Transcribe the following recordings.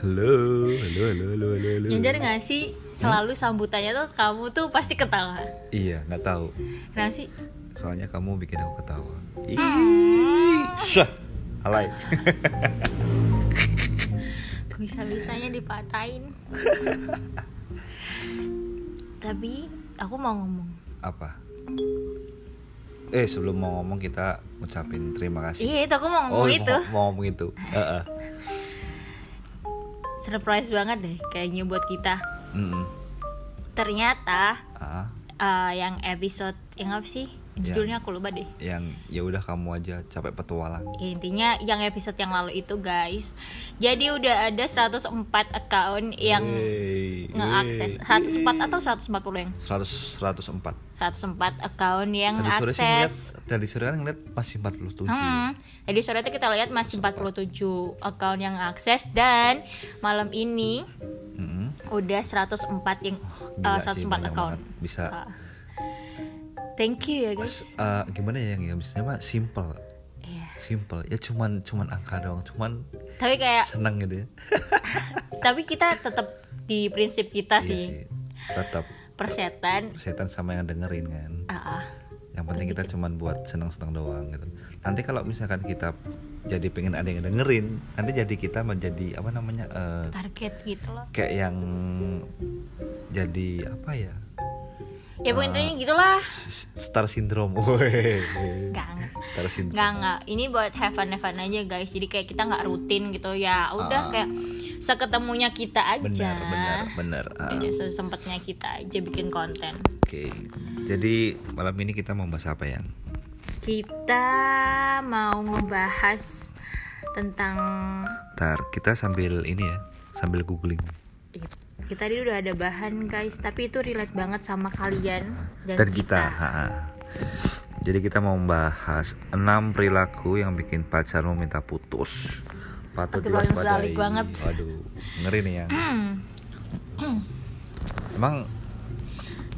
halo halo halo halo halo halo Nyadar gak sih selalu sambutannya tuh kamu tuh pasti ketawa. iya nggak tahu Kenapa sih? soalnya kamu bikin aku ketawa Ih, Hmm. syah alay Bisa-bisanya dipatahin. Tapi aku mau ngomong. apa eh sebelum mau ngomong kita ngucapin terima kasih Iya itu aku mau ngomong oh itu. mau, mau ngomong itu Heeh. Surprise banget deh kayaknya buat kita. Mm-mm. Ternyata Ah, eh, yang episode yang apa sih? Ya. Judulnya aku lupa deh. yang ya udah kamu aja capek petualang Ya, intinya yang episode yang lalu itu guys. Jadi udah ada 104 account yang ngeakses wey. 104 atau 140 yang 100 104 104 account yang tadi sore sih ngeliat akses. tadi sore kan ngeliat masih 47 Hmm, jadi sore itu kita lihat masih 47 account yang akses dan malam ini Mm-mm. udah 104 yang Gila uh, sih, 104 banyak account. banget. bisa Ah. Thank you ya guys. eh, gimana ya yang ya misalnya mah simple Iya. simple ya cuman cuman angka doang cuman Tapi kayak seneng gitu ya tapi kita tetap di prinsip kita Iya sih. tetap Persetan. setan sama yang dengerin kan Ah, ah. yang penting kita Berarti cuman buat seneng-seneng doang gitu nanti kalau misalkan kita jadi pengen ada yang dengerin nanti jadi kita menjadi apa namanya eh, target gitu loh. kayak yang jadi apa ya Ya pokoknya Ah. intinya gitulah. Star syndrome. Enggak, star syndrome Enggak, enggak. Ini buat have fun, have fun aja guys. Jadi kayak kita nggak rutin gitu ya. Udah Ah. kayak seketemunya kita aja. benar benar benar Ah, Udah sesempatnya kita aja bikin konten. oke jadi malam ini kita mau bahas apa ya Kita mau ngebahas tentang Ntar kita sambil ini ya sambil googling kita tadi udah ada bahan guys, tapi itu relate banget sama kalian dan, dan kita ha, ha. jadi kita mau membahas enam perilaku yang bikin pacarmu minta putus. Patut diwaspadai. banget. waduh ngeri nih ya. Hmm. emang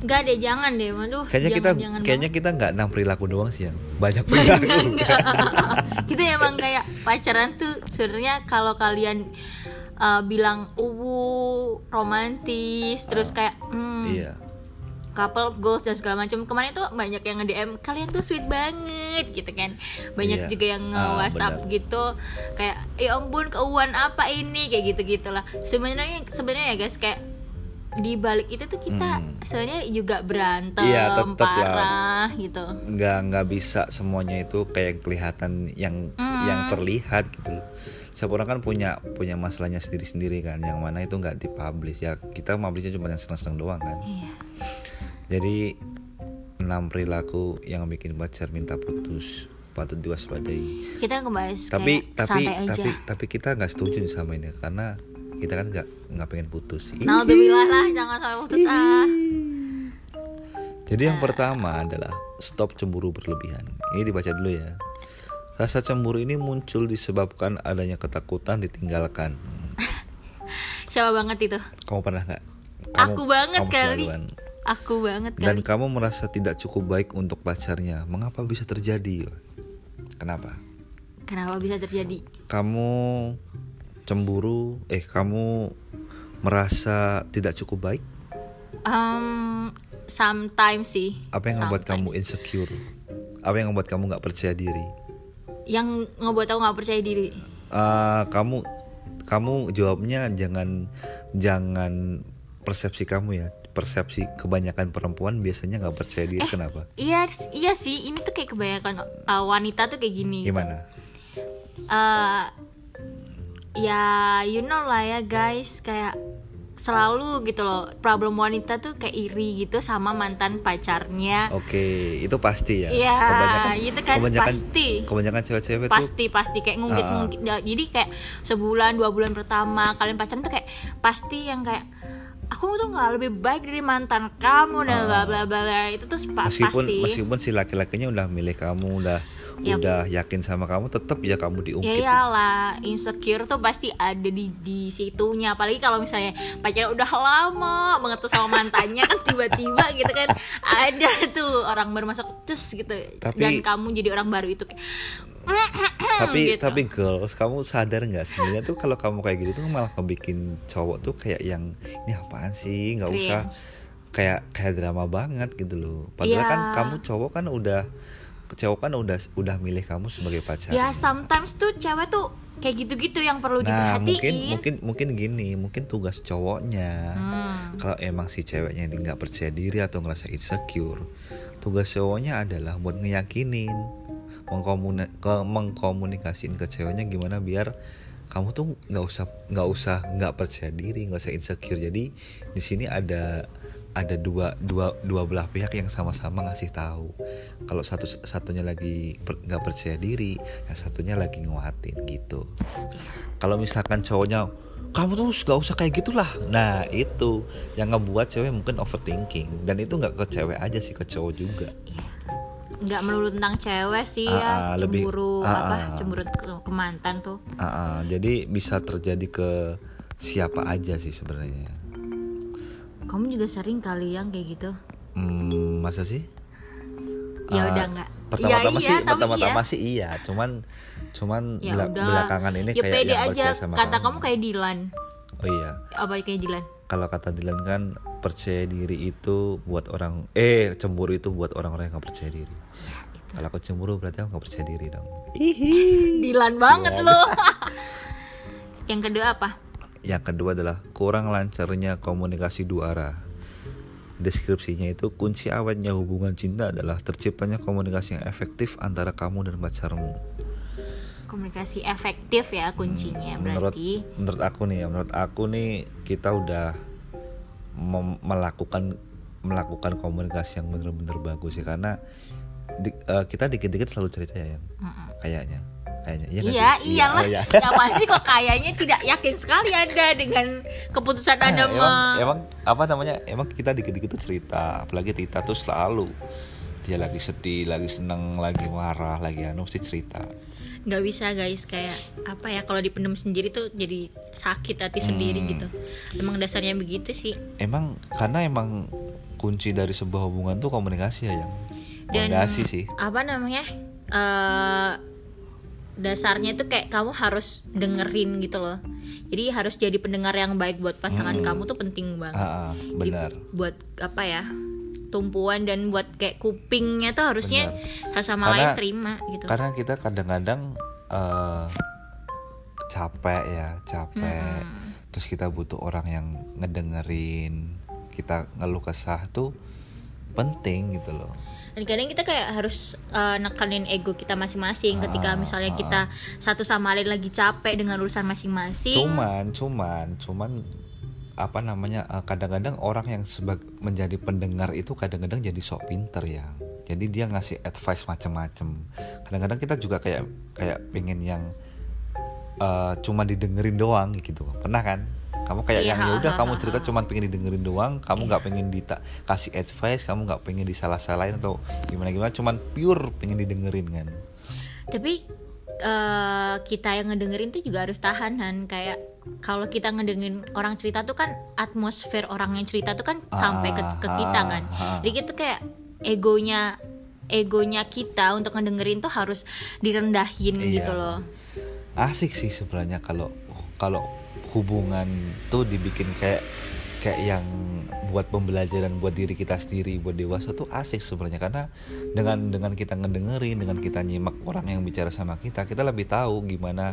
Enggak deh, jangan deh. Aduh, kayaknya jangan, kita jangan kayaknya kita nggak enam perilaku doang sih yang banyak perilaku. Kita emang kayak pacaran tuh sebenarnya kalau kalian uh, bilang uwu romantis terus kayak hmm, iya couple goals dan segala macam kemarin tuh banyak yang nge-DM kalian tuh sweet banget gitu kan Iya. banyak juga yang nge Ah, WhatsApp benar. gitu kayak ya ampun keuan apa ini kayak gitu gitulah sebenarnya sebenarnya ya guys kayak di balik itu tuh kita Hmm. sebenarnya juga berantem Iya, tetep lah. parah gitu nggak nggak bisa semuanya itu kayak kelihatan yang Hmm. yang terlihat gitu setiap orang kan punya punya masalahnya sendiri-sendiri kan. Yang mana itu nggak dipublish. Ya kita publishnya cuma yang seneng-seneng doang kan. Iya. Jadi enam perilaku yang bikin pacar minta putus patut diwaspadai. Kita ngebahas tapi kayak tapi aja. tapi tapi kita nggak setuju sama ini. Karena kita kan nggak nggak pengen putus. Naudzubillah lah jangan sampai putus ah. Jadi yang pertama adalah stop cemburu berlebihan. Ini dibaca dulu ya. Rasa cemburu ini muncul disebabkan adanya ketakutan ditinggalkan. siapa banget itu Kamu pernah nggak? Aku banget kali. selaluan. aku banget Dan kali kamu merasa tidak cukup baik untuk pacarnya. Mengapa bisa terjadi? Kenapa? kenapa bisa terjadi Kamu cemburu? Eh, kamu merasa tidak cukup baik? um, sometimes sih Apa yang membuat kamu insecure? Apa yang membuat kamu nggak percaya diri? Yang ngebuat aku nggak percaya diri? Eh, kamu kamu jawabnya jangan jangan persepsi kamu ya. Persepsi kebanyakan perempuan biasanya nggak percaya diri. Kenapa? iya iya sih. Ini tuh kayak kebanyakan uh, wanita tuh kayak gini. Gitu. gimana? Eh, ya you know lah ya guys. Kayak selalu gitu loh problem wanita tuh kayak iri gitu sama mantan pacarnya oke itu pasti ya Iya, kebanyakan itu kan kebanyakan pasti. kebanyakan cewek-cewek tuh pasti pasti kayak ngungkit Ah. ngungkit jadi kayak sebulan dua bulan pertama kalian pacaran tuh kayak pasti yang kayak aku tuh nggak lebih baik dari mantan kamu dan bla bla bla bla. itu tuh meskipun pasti. meskipun si laki-lakinya udah milih kamu udah Yap. udah yakin sama kamu tetap ya kamu ya diungkit iyalah insecure tuh pasti ada di di situnya. Apalagi kalau misalnya pacaran udah lama banget tuh sama mantannya kan tiba-tiba gitu kan ada tuh orang baru masuk cus gitu. Tapi- dan kamu jadi orang baru itu kayak tapi gitu. tapi girls kamu sadar nggak sebenarnya tuh kalau kamu kayak gitu tuh malah ngebikin cowok tuh kayak yang ini apaan sih? Nggak usah. Kayak kayak drama banget gitu loh. Padahal kan Iya. kamu cowok kan udah cowok kan udah udah milih kamu sebagai pacar. Ya sometimes tuh cewek tuh kayak gitu-gitu yang perlu nah mungkin diperhatiin mungkin mungkin gini mungkin tugas cowoknya. Hmm. kalau emang si ceweknya ini nggak percaya diri atau ngerasa insecure tugas cowoknya adalah buat ngeyakinin mengkomuni ke- ke ceweknya gimana biar kamu tuh nggak usah nggak usah nggak percaya diri nggak usah insecure. Jadi di sini ada ada dua dua dua belah pihak yang sama-sama ngasih tahu. Kalau satu satunya lagi per- nggak percaya diri yang satunya lagi nguatin gitu. Kalau misalkan cowoknya kamu tuh gak usah kayak gitulah. Nah itu yang ngebuat cewek mungkin overthinking. Dan itu nggak ke cewek aja sih ke cowok juga nggak melulu tentang cewek sih Ah, ya lebih- cemburu ah, apa ah. cemburu ke, ke mantan tuh. Ah, ah, jadi bisa terjadi ke siapa aja sih sebenarnya. Kamu juga sering kali yang kayak gitu? Hmm, masa sih? Ya Ah, udah nggak. pertama-tama Iya, sih iya, tapi pertama-tama iya. sih iya cuman cuman ya bela- udahlah belakangan ini ya kayak pede yang aja. sama kata kamu kayak Dilan. Oh iya. Apa kayak Dilan? Kalau kata Dilan kan percaya diri itu buat orang eh cemburu itu buat orang-orang yang gak percaya diri. Kalau aku cemburu berarti aku gak percaya diri dong. Ihi. Dilan banget Dilan. lo. Yang kedua apa? Yang kedua adalah kurang lancarnya komunikasi dua arah. Deskripsinya itu kunci awetnya hubungan cinta adalah terciptanya komunikasi yang efektif antara kamu dan pacarmu. Komunikasi efektif ya kuncinya Hmm, menurut berarti menurut aku nih ya menurut aku nih kita udah melakukan melakukan komunikasi yang bener-bener bagus ya karena di- eh, kita dikit-dikit selalu cerita ya yang Mm-mm. kayaknya kayaknya iya Iya, sih? iyalah. oh iya. Ngapain sih kok kayaknya tidak yakin sekali Anda dengan keputusan Anda emang, emang apa namanya emang kita dikit-dikit tuh cerita apalagi Tita tuh selalu dia lagi sedih lagi seneng lagi marah lagi anu mesti cerita nggak bisa guys kayak apa ya kalau dipendam sendiri tuh jadi sakit hati sendiri Hmm. gitu. Emang dasarnya begitu sih. emang karena emang kunci dari sebuah hubungan tuh komunikasi ya yang Dan fondasi sih apa namanya? eh dasarnya tuh kayak kamu harus dengerin gitu loh. Jadi harus jadi pendengar yang baik buat pasangan Mm-mm. kamu tuh penting banget. ah, ah, Jadi benar buat apa ya? Tumpuan dan buat kayak kupingnya tuh harusnya Benar. sama Karena- lain terima gitu. karena kita kadang-kadang eh, capek ya capek Mm-mm. terus kita butuh orang yang ngedengerin kita ngeluh kesah tuh penting gitu loh Dan kadang kita kayak harus uh, nekanin ego kita masing-masing ketika Ah, misalnya ah. kita satu sama lain lagi capek dengan urusan masing-masing. cuman cuman cuman apa namanya eh, kadang-kadang orang yang sebagai menjadi pendengar itu kadang-kadang jadi sok pinter ya. Jadi dia ngasih advice macem-macem. Kadang-kadang kita juga kayak kayak pengen yang eh, cuma didengerin doang gitu. Pernah kan? Kamu kayak Iya, yang ya udah kamu cerita cuma pengen didengerin doang. Kamu nggak pengen dita kasih advice kamu nggak pengen disalah-salahin atau gimana gimana. Cuman pure pengen didengerin kan. Tapi uh, kita yang ngedengerin tuh juga harus tahan Han. Kayak kalau kita ngedengerin orang cerita tuh kan atmosfer orang yang cerita tuh kan sampai ke, ke kita Ah, kan. ah. Jadi itu kayak egonya egonya kita untuk ngedengerin tuh harus direndahin Iya. gitu loh. asik sih sebenarnya kalau kalau hubungan tuh dibikin kayak kayak yang buat pembelajaran buat diri kita sendiri buat dewasa tuh asik sebenarnya. Karena dengan dengan kita ngedengerin dengan kita nyimak orang yang bicara sama kita kita lebih tahu gimana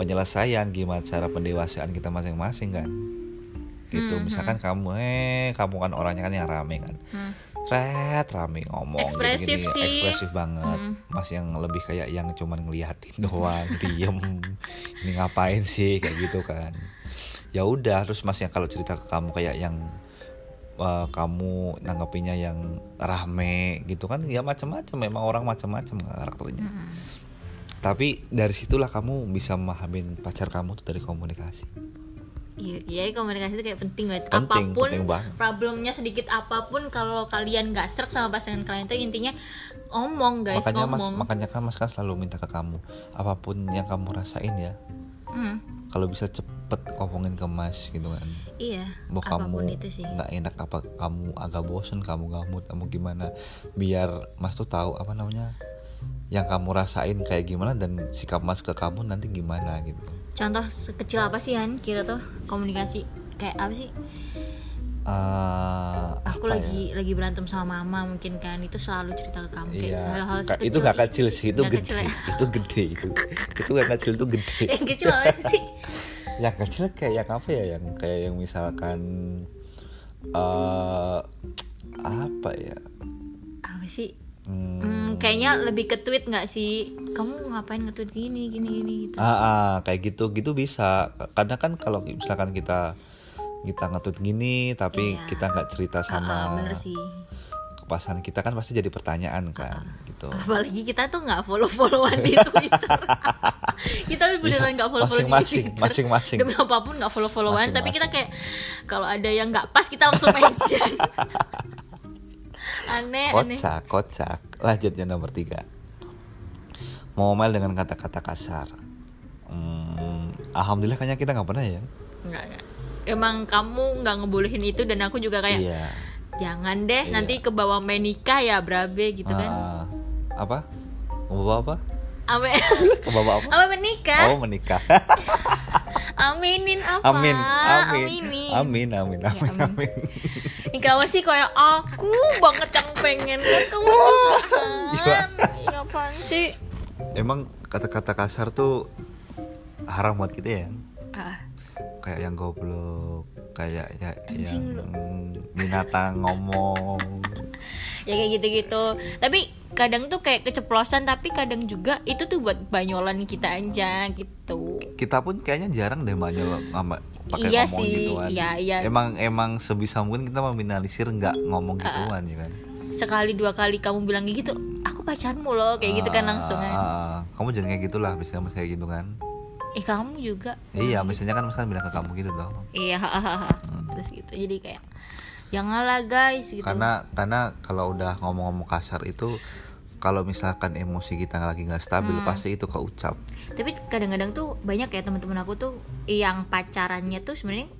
penyelesaian gimana cara pendewasaan kita masing-masing kan. Gitu. Hmm, misalkan kamu eh kamu kan orangnya kan yang rame kan. Hmm. Red rame ngomong Ekspresif gini-gini, sih. ekspresif banget. Mm. mas yang lebih kayak yang cuman ngeliatin doang diem. Ini ngapain sih? Kayak gitu kan. Ya udah terus mas yang kalau cerita ke kamu kayak yang uh, kamu nanggapinnya yang rame gitu kan ya macam-macam memang orang macam-macam karakternya Mm-mm. tapi dari situlah kamu bisa memahamin pacar kamu tuh dari komunikasi Iya, jadi komunikasi itu kayak penting banget. Penting, apa pun penting banget. problemnya sedikit apa pun kalau kalian nggak serak sama pasangan kalian itu intinya ngomong guys, makanya mas ngomong. makanya kan mas kan selalu minta ke kamu apa pun yang kamu rasain ya Hmm, kalau bisa cepet ngomongin ke mas gitu kan iya, mau apa pun kamu itu sih. nggak enak apa kamu agak bosen kamu gamut kamu gimana biar mas tuh tahu apa namanya yang kamu rasain kayak gimana dan sikap mas ke kamu nanti gimana gitu contoh sekecil apa sih Han kita tuh komunikasi kayak apa sih Eh, aku apa lagi ya? lagi berantem sama mama mungkin kan itu selalu cerita ke kamu kayak Iya. hal-hal sekecil itu gak kecil sih itu gede kecil ya. itu gede itu itu gak kecil itu gede yang kecil apa sih yang kecil kayak yang apa ya yang kayak yang misalkan eh apa ya? Apa sih? Hmm, Hmm, kayaknya lebih ke tweet nggak sih? Kamu ngapain nge-tweet gini gini gini gitu. Ah, ah, kayak gitu gitu bisa. Karena kan kalau misalkan kita kita ngetut gini tapi Iya. kita nggak cerita Ah, sama ah, bener sih. pasangan kita kan pasti jadi pertanyaan kan gitu. Apalagi kita tuh nggak follow followan di Twitter. Kita beneran nggak follow followan di Iya, masing-masing, Twitter. masing-masing. demi apa pun nggak follow followan tapi kita Masing-masing. kayak kalau ada yang nggak pas kita langsung mention. Aneh aneh. Kocak kocak. Lanjut yang nomor tiga. Ngomel dengan kata-kata kasar. Hmm, alhamdulillah kayaknya kita nggak pernah ya. Nggak, nggak. emang kamu nggak ngebolehin itu dan aku juga kayak iya. Jangan deh Iya. nanti ke bawah menikah ya brabe gitu kan. Ah, apa? Mau bawa apa? Ame ke bawa apa? Ame menikah? Oh menikah. Aminin apa? Amin amin. Aminin. amin amin Ya, amin amin. amin. Ini kamu sih kayak aku banget yang pengen juga Iya. kan ya apaan sih. Emang kata-kata kasar tuh haram buat kita ya? Ah, kayak yang goblok kayak ya Anjing yang binatang ngomong ya kayak gitu-gitu. Tapi kadang tuh kayak keceplosan tapi kadang juga itu tuh buat banyolan kita aja gitu. Kita pun kayaknya jarang deh banyak sama pakai Iya ngomong sih, gituan. iya, iya. emang emang sebisa mungkin kita meminimalisir nggak ngomong gituan ya kan? Sekali dua kali kamu bilang gitu aku pacarmu loh kayak gitu kan Ah, langsung kan. ah. kamu jangan kayak gitulah misalnya kayak gitu kan. Eh kamu juga. Iya misalnya kan misalnya bilang ke kamu gitu dong. Iya terus gitu. Jadi kayak janganlah guys gitu. Karena karena kalau udah ngomong-ngomong kasar itu kalau misalkan emosi kita lagi nggak stabil Hmm. pasti itu keucap. Tapi kadang-kadang tuh banyak ya teman-teman aku tuh yang pacarannya tuh sebenarnya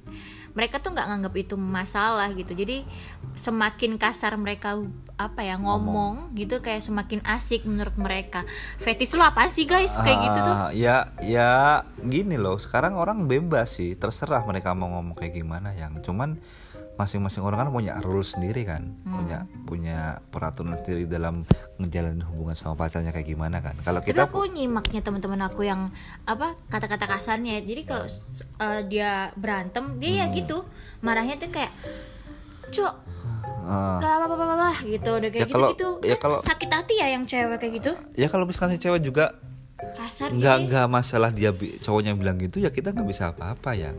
mereka tuh nggak nganggap itu masalah gitu. Jadi semakin kasar mereka apa ya ngomong, gitu kayak semakin asik menurut mereka. Fetish lo apa sih guys? Kayak gitu tuh. Ah, ya ya gini loh. Sekarang orang bebas sih. Terserah mereka mau ngomong kayak gimana yang. Cuman masing-masing orang kan punya rules sendiri kan. Hmm. punya punya peraturan sendiri dalam ngejalanin hubungan sama pacarnya kayak gimana kan. Kalau tapi kita aku nyimaknya teman-teman aku yang apa kata-kata kasarnya. Jadi kalau eh, dia berantem dia ya Hmm. gitu. Marahnya tuh kayak cok ah, lah lah, lah, lah, lah," gitu. Udah kayak Ya kalau- gitu gitu. ya kalau- sakit hati ya yang cewek kayak gitu? Ya kalau misalkan si cewek juga kasar nggak gitu nggak masalah dia cowoknya bilang gitu ya kita nggak bisa apa-apa ya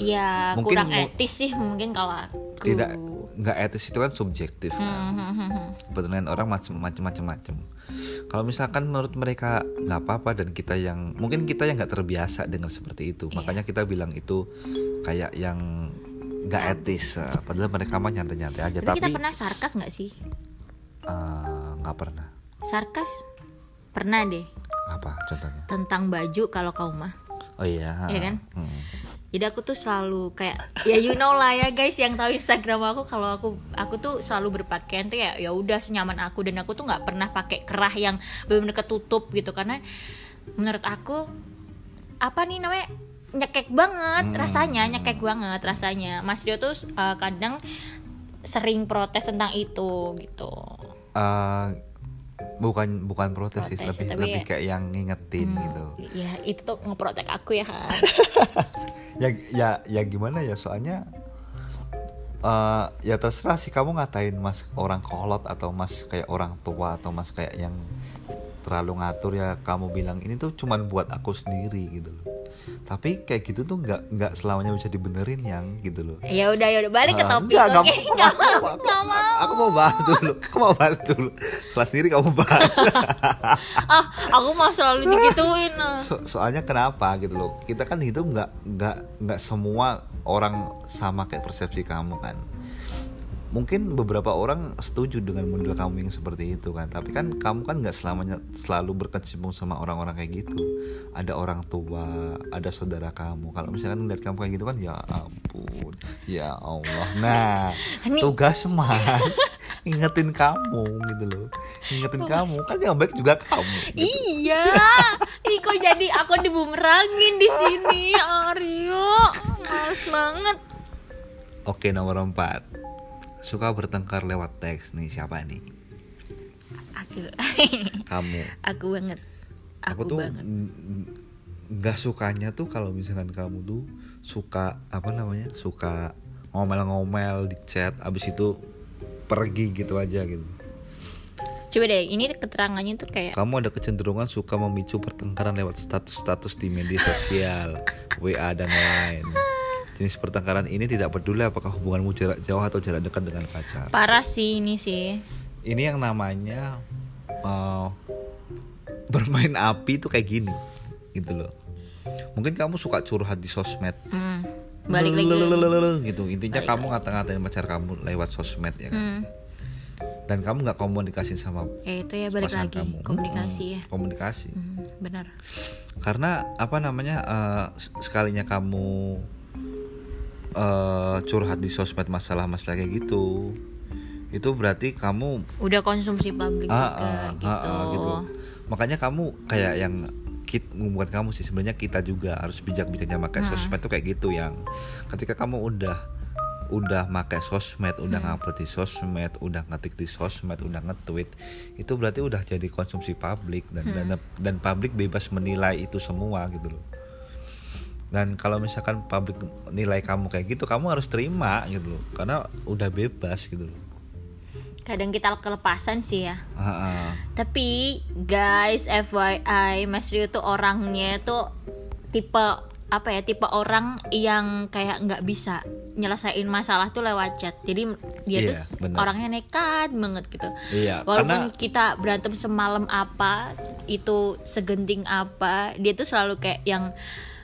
ya Mungkin kurang etis sih mungkin kalau aku. Tidak nggak etis itu kan subjektif kan. Hmm, hmm, hmm, hmm. penilaian orang macam macam kalau misalkan menurut mereka nggak apa-apa dan kita yang mungkin kita yang nggak terbiasa dengan seperti itu. Iya. makanya kita bilang itu kayak yang nggak etis. Eh, padahal mereka mah nyantai-nyantai aja tapi, tapi kita pernah sarkas nggak sih? Eh, nggak pernah. Sarkas pernah deh. Apa contohnya? Tentang baju kalau kau mah. Oh iya Iya kan? Hmm. jadi aku tuh selalu kayak ya you know lah ya guys yang tahu Instagram aku kalau aku aku tuh selalu berpakaian tuh ya ya udah senyaman aku. Dan aku tuh nggak pernah pakai kerah yang benar-benar ketutup gitu. Karena menurut aku apa nih namanya? Nyekek banget Hmm. rasanya nyekek banget rasanya. Mas Rio tuh uh, kadang sering protes tentang itu gitu. Eh, bukan bukan protes, sih lebih tapi lebih ya- kayak yang ngingetin Hmm, gitu. ya itu tuh ngeprotek aku ya. Ya ya ya gimana ya soalnya eh ya terserah sih kamu ngatain mas orang kolot atau mas kayak orang tua atau mas kayak yang terlalu ngatur ya kamu bilang ini tuh cuman buat aku sendiri gitu loh. Tapi kayak gitu tuh nggak nggak selamanya bisa dibenerin yang gitu loh. Ya udah ya udah balik ke Ah, topik nggak oke? mau, nggak mau aku- nggak mau. Aku mau bahas dulu aku mau bahas dulu. Setelah sendiri kamu bahas. Ah aku mah selalu digituin ah. So- soalnya kenapa gitu loh? Kita kan hidup nggak nggak nggak semua orang sama kayak persepsi kamu kan mungkin beberapa orang setuju dengan model kamu yang seperti itu kan. Tapi kan kamu kan nggak selamanya selalu berkecimpung sama orang-orang kayak gitu. Ada orang tua ada saudara kamu. Kalau misalkan ngeliat kamu kayak gitu kan ya ampun ya Allah. Nah Ini- tugas mas ingetin kamu gitu loh. Ingetin kamu kan yang baik juga kamu gitu. Iya, ih kok jadi aku dibumerangin di sini, Aryo, males banget. oke nomor empat suka bertengkar lewat teks nih siapa nih Aku, kamu. Aku banget, aku, aku tuh banget. nggak sukanya tuh kalau misalkan kamu tuh suka apa namanya suka ngomel-ngomel di chat abis itu pergi gitu aja gitu. Coba deh, ini keterangannya tuh kayak kamu ada kecenderungan suka memicu pertengkaran lewat status-status di media sosial WA dan lain jenis pertengkaran ini tidak peduli apakah hubunganmu jarak jauh atau jarak dekat dengan pacar. Parah sih ini sih. ini yang namanya eh, bermain api tuh kayak gini gitu loh. Mungkin kamu suka curhat di sosmed. Hmm, balik lagi. Gitu. Intinya Balik kamu ngata-ngatain pacar kamu lewat sosmed ya kan? Hmm, dan kamu nggak komunikasi sama ya itu ya balik lagi. kamu. Komunikasi Hmm, ya. komunikasi. Hmm, benar. karena apa namanya eh, sekalinya kamu eh, curhat di sosmed masalah-masalah kayak gitu itu berarti kamu Udah konsumsi publik Ah, juga ah, gitu. ah, ah, gitu. Makanya kamu kayak yang kit bukan kamu sih sebenarnya kita juga harus bijak-bijaknya pakai Hmm. sosmed tuh kayak gitu yang ketika kamu udah udah pakai sosmed, udah Hmm. ngupload di sosmed, udah ngetik di sosmed, udah nge-tweet, itu berarti udah jadi konsumsi publik dan Hmm. dan dan publik bebas menilai itu semua gitu loh. Dan kalau misalkan publik nilai kamu kayak gitu, kamu harus terima gitu loh, karena udah bebas gitu loh. Kadang kita kelepasan sih ya. Ah, ah. Tapi guys, FYI, Mas Rio tuh orangnya tuh tipe apa ya? Tipe orang yang kayak nggak bisa nyelesain masalah tuh lewat chat. Jadi dia Iya, tuh bener. orangnya nekat banget gitu. Iya, Walaupun karena kita berantem semalam apa, itu segenting apa, dia tuh selalu kayak yang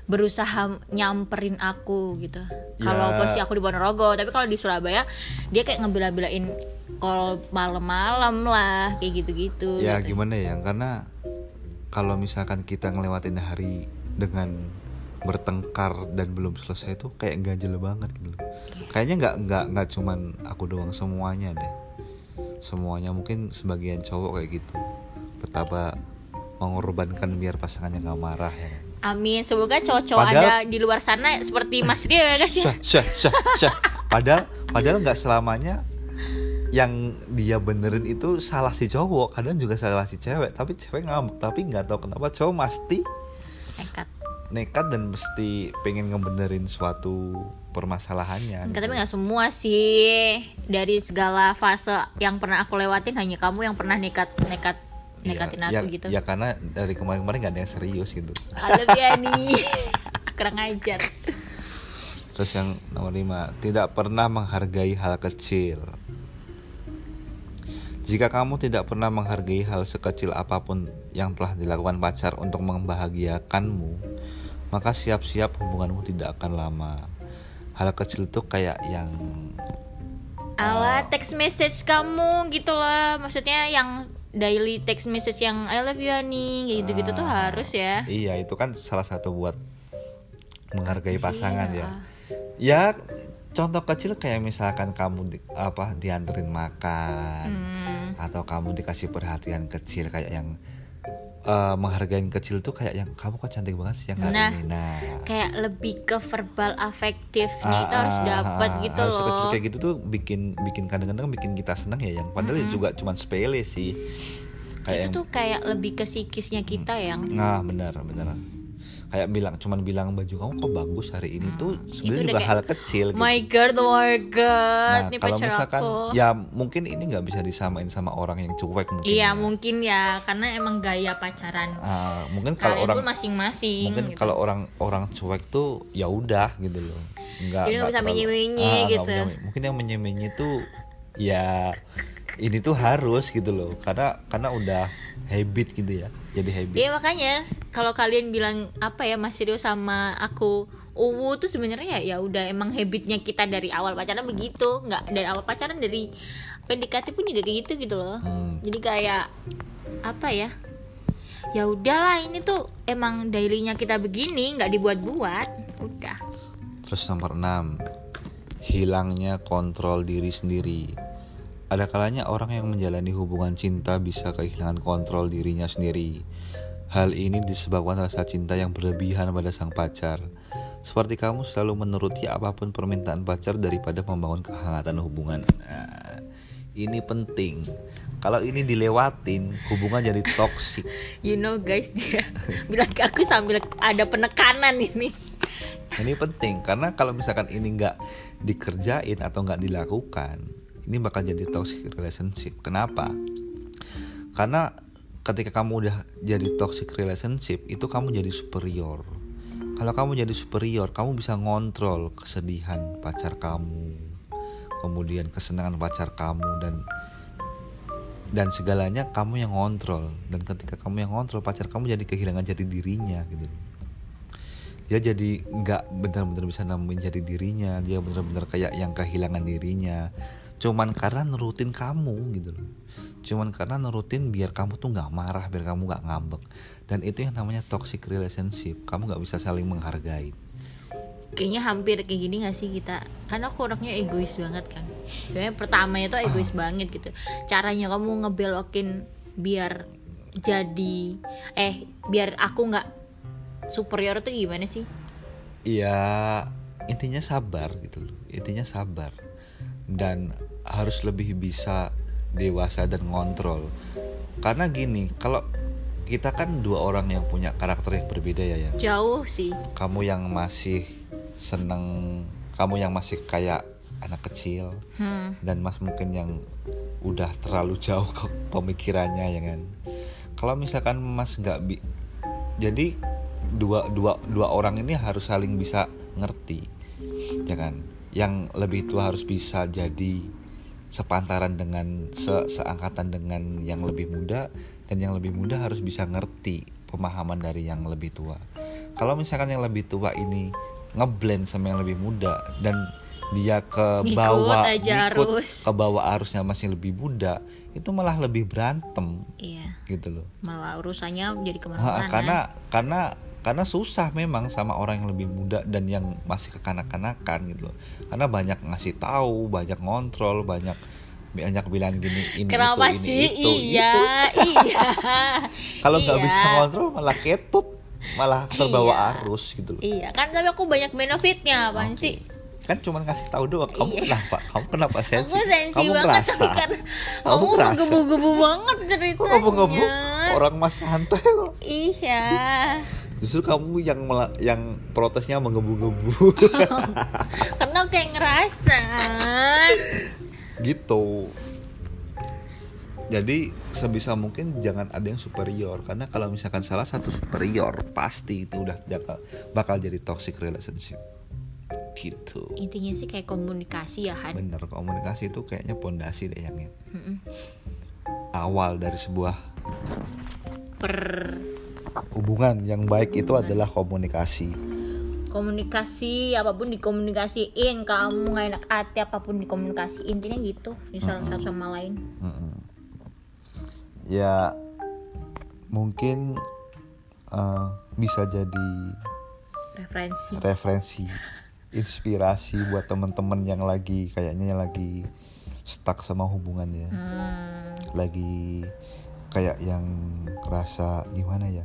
berusaha nyamperin aku gitu. Kalau Ya. posisi aku di Ponorogo, tapi kalau di Surabaya dia kayak ngebela-belain kalau malam-malam lah kayak gitu-gitu. ya gitu. gimana ya karena kalau misalkan kita ngelewatin hari dengan bertengkar dan belum selesai itu kayak ganjel banget gitu loh. kayaknya nggak nggak nggak cuman aku doang semuanya deh semuanya mungkin sebagian cowok kayak gitu betapa mengorbankan biar pasangannya nggak marah ya kan. Amin. Semoga cowok-cowok Padahal- ada di luar sana seperti Mas Rio ya guys ya. Syah, syah, syah, syah. padahal padahal nggak selamanya yang dia benerin itu salah si cowok kadang juga salah si cewek tapi cewek ngamuk tapi nggak tahu kenapa cowok pasti Nekat. nekat dan mesti pengen ngebenerin suatu permasalahannya Enggak, gitu. tapi nggak semua sih dari segala fase yang pernah aku lewatin hanya kamu yang pernah nekat nekat nekatin ya, aku ya, gitu. ya karena dari kemarin-kemarin gak ada yang serius gitu Halo Biani. Kurang ajar. terus yang nomor lima tidak pernah menghargai hal kecil jika kamu tidak pernah menghargai hal sekecil apa pun yang telah dilakukan pacar untuk membahagiakanmu, maka siap-siap hubunganmu tidak akan lama. Hal kecil itu kayak yang Ala text message kamu gitu lah. Maksudnya yang daily text message yang I love you Ani gitu-gitu tuh Ah, harus ya. Iya, itu kan salah satu buat menghargai sih pasangan ya? ya. Ya, contoh kecil kayak misalkan kamu di, apa dianterin makan Hmm. atau kamu dikasih perhatian kecil kayak yang eh, menghargai yang kecil tuh kayak yang kamu kok cantik banget sih yang hari Nah, ini. Nah, Kayak lebih ke verbal afektifnya itu Ah, harus ah, dapat ah, gitu sekecil loh. kayak gitu tuh bikin bikin kadang-kadang bikin kita senang ya yang padahal Mm-mm. juga cuman sepele sih. Kayak itu yang- tuh kayak lebih ke psikisnya kita yang Nah benar benar kayak bilang cuman bilang baju kamu kok bagus hari ini Hmm, tuh sebenarnya juga kayak, hal kecil gitu. my god, oh my god, Nah kalau misalkan aku. ya mungkin ini nggak bisa disamain sama orang yang cuek mungkin. Iya ya. mungkin ya, karena emang gaya pacaran Ah, mungkin kalau orang masing-masing. mungkin gitu. kalau orang orang cuek tuh ya udah gitu loh. Nggak Jadi nggak bisa menye-menye Ah, gitu. menye- Mungkin yang menye-menye tuh ya ini tuh harus gitu loh. Karena karena udah habit gitu ya jadi habit. Iya makanya kalau kalian bilang apa ya Mas Rio sama aku uwu tuh sebenarnya ya ya udah emang habitnya kita dari awal pacaran begitu. Nggak dari awal pacaran dari PDKT pun juga kayak gitu gitu loh. Hmm. jadi kayak apa ya ya udahlah ini tuh emang dailynya kita begini nggak dibuat-buat. Udah. Terus nomor 6 Hilangnya kontrol diri sendiri ada kalanya orang yang menjalani hubungan cinta bisa kehilangan kontrol dirinya sendiri. Hal ini disebabkan rasa cinta yang berlebihan pada sang pacar. Seperti kamu selalu menuruti apa pun permintaan pacar daripada membangun kehangatan hubungan. Nah, ini penting. Kalau ini dilewatin, hubungan jadi toksik. You know guys dia bilang ke aku sambil ada penekanan ini. Ini penting karena kalau misalkan ini nggak dikerjain atau nggak dilakukan, ini bakal jadi toxic relationship. Kenapa? Karena ketika kamu udah jadi toxic relationship, itu kamu jadi superior. Kalau kamu jadi superior, kamu bisa ngontrol kesedihan pacar kamu, kemudian kesenangan pacar kamu dan dan segalanya kamu yang ngontrol dan ketika kamu yang ngontrol pacar kamu jadi kehilangan jati dirinya gitu dia jadi nggak benar-benar bisa nemuin jati dirinya dia benar-benar kayak yang kehilangan dirinya cuman karena nurutin kamu gitu loh. Cuman karena nurutin biar kamu tuh nggak marah biar kamu nggak ngambek. Dan itu yang namanya toxic relationship. Kamu nggak bisa saling menghargai. Kayaknya hampir kayak gini gak sih kita? Karena aku orangnya egois banget kan. Sebenarnya pertamanya tuh egois banget gitu. Caranya kamu ngebelokin biar jadi Eh biar aku nggak superior tuh gimana sih? ya intinya sabar gitu loh. Intinya sabar dan harus lebih bisa dewasa dan ngontrol. Karena gini kalau kita kan dua orang yang punya karakter yang berbeda ya ya. Jauh sih. Kamu yang masih seneng kamu yang masih kayak anak kecil hmm. dan mas mungkin yang udah terlalu jauh ke pemikirannya ya kan? Kalau misalkan mas nggak bi jadi dua dua dua orang ini harus saling bisa ngerti ya kan yang lebih tua harus bisa jadi sepantaran dengan se seangkatan dengan yang lebih muda dan yang lebih muda harus bisa ngerti pemahaman dari yang lebih tua. Kalau misalkan yang lebih tua ini ngeblend sama yang lebih muda dan dia ke bawah arus. ke bawah arusnya masih lebih muda itu malah lebih berantem. Iya. Gitu loh. Malah urusannya jadi ke mana-mana. karena karena karena susah memang sama orang yang lebih muda dan yang masih kekanak-kanakan gitu loh. Karena banyak ngasih tahu, banyak ngontrol, banyak banyak bilang gini ini Kenapa itu sih? ini itu iya, itu. iya. Kalau nggak Iya. bisa ngontrol malah ketut, malah terbawa Iya. arus gitu loh. Iya, kan tapi aku banyak benefitnya, apaan Oke. sih? Kan cuma ngasih tahu doang. Kamu Iya. kenapa? Kamu kenapa sensi? Aku sensi kamu banget tapi kan Kamu kamu menggebu-gebu banget ceritanya. Kok ngebu-ngebu? Orang mas santai kok. Iya. Justru kamu yang yang protesnya menggebu-gebu. Karena kayak ngerasa. gitu jadi sebisa mungkin jangan ada yang superior karena kalau misalkan salah satu superior pasti itu udah bakal, bakal jadi toxic relationship gitu Intinya sih kayak komunikasi ya, Han. bener komunikasi itu kayaknya pondasi deh yang Mm-mm. awal dari sebuah Per hubungan yang baik itu adalah komunikasi. Komunikasi apa pun dikomunikasiin kamu nggak enak hati apa pun dikomunikasi intinya gitu. Di salah satu sama lain. Mm-mm. ya mungkin eh, bisa jadi referensi. referensi inspirasi buat teman-teman yang lagi kayaknya yang lagi stuck sama hubungannya. Hmm, lagi kayak yang ngerasa gimana ya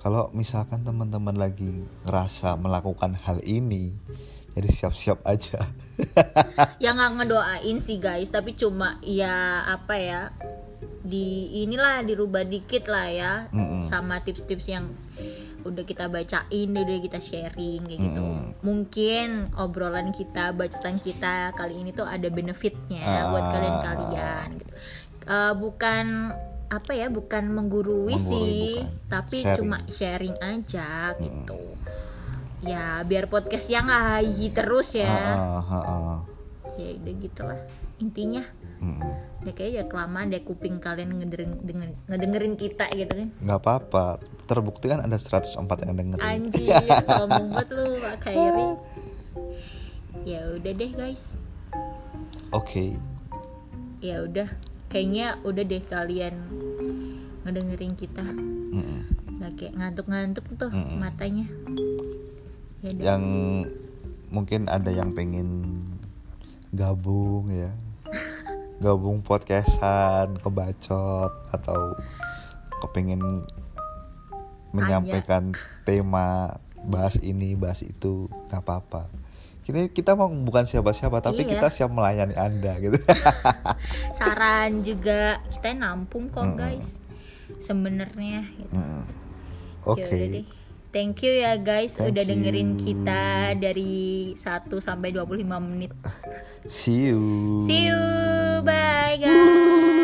kalau misalkan teman-teman lagi ngerasa melakukan hal ini jadi siap-siap aja ya nggak ngedoain sih guys tapi cuma ya apa ya di inilah dirubah dikit lah ya Mm-mm. sama tips-tips yang udah kita bacain udah kita sharing kayak gitu Mm-mm. mungkin obrolan kita bacotan kita kali ini tuh ada benefitnya Ah. buat kalian kalian gitu. Eh, bukan apa ya bukan menggurui, Menggurui, sih bukan. tapi Sharing. cuma sharing aja gitu. Ya biar podcast yang hayi terus ya. Ah, ah, ah, ah. ya udah gitulah. Intinya Mm-mm. ya kayaknya udah kelamaan deh kuping kalian ngedengerin, dengan- ngedengerin kita gitu kan. Nggak apa-apa. Terbukti kan ada 104 yang dengerin. Anjir sombong banget lu Pak Khairi ya udah deh guys. Oke. Ya udah kayaknya udah deh kalian ngedengerin kita. Nggak kayak ngantuk-ngantuk tuh Mm-mm. matanya. Ya yang mungkin ada yang pengen gabung ya. Gabung podcastan kebacot atau kepengen menyampaikan tema bahas ini bahas itu nggak apa-apa ini kita mau bukan siapa-siapa tapi Iya. kita siap melayani anda gitu saran juga kita nampung kok Mm-mm. guys sebenarnya gitu. Mm. Oke deh. Thank you ya guys Thank udah dengerin you. kita dari 1 sampai 25 menit. see you See you. Bye guys.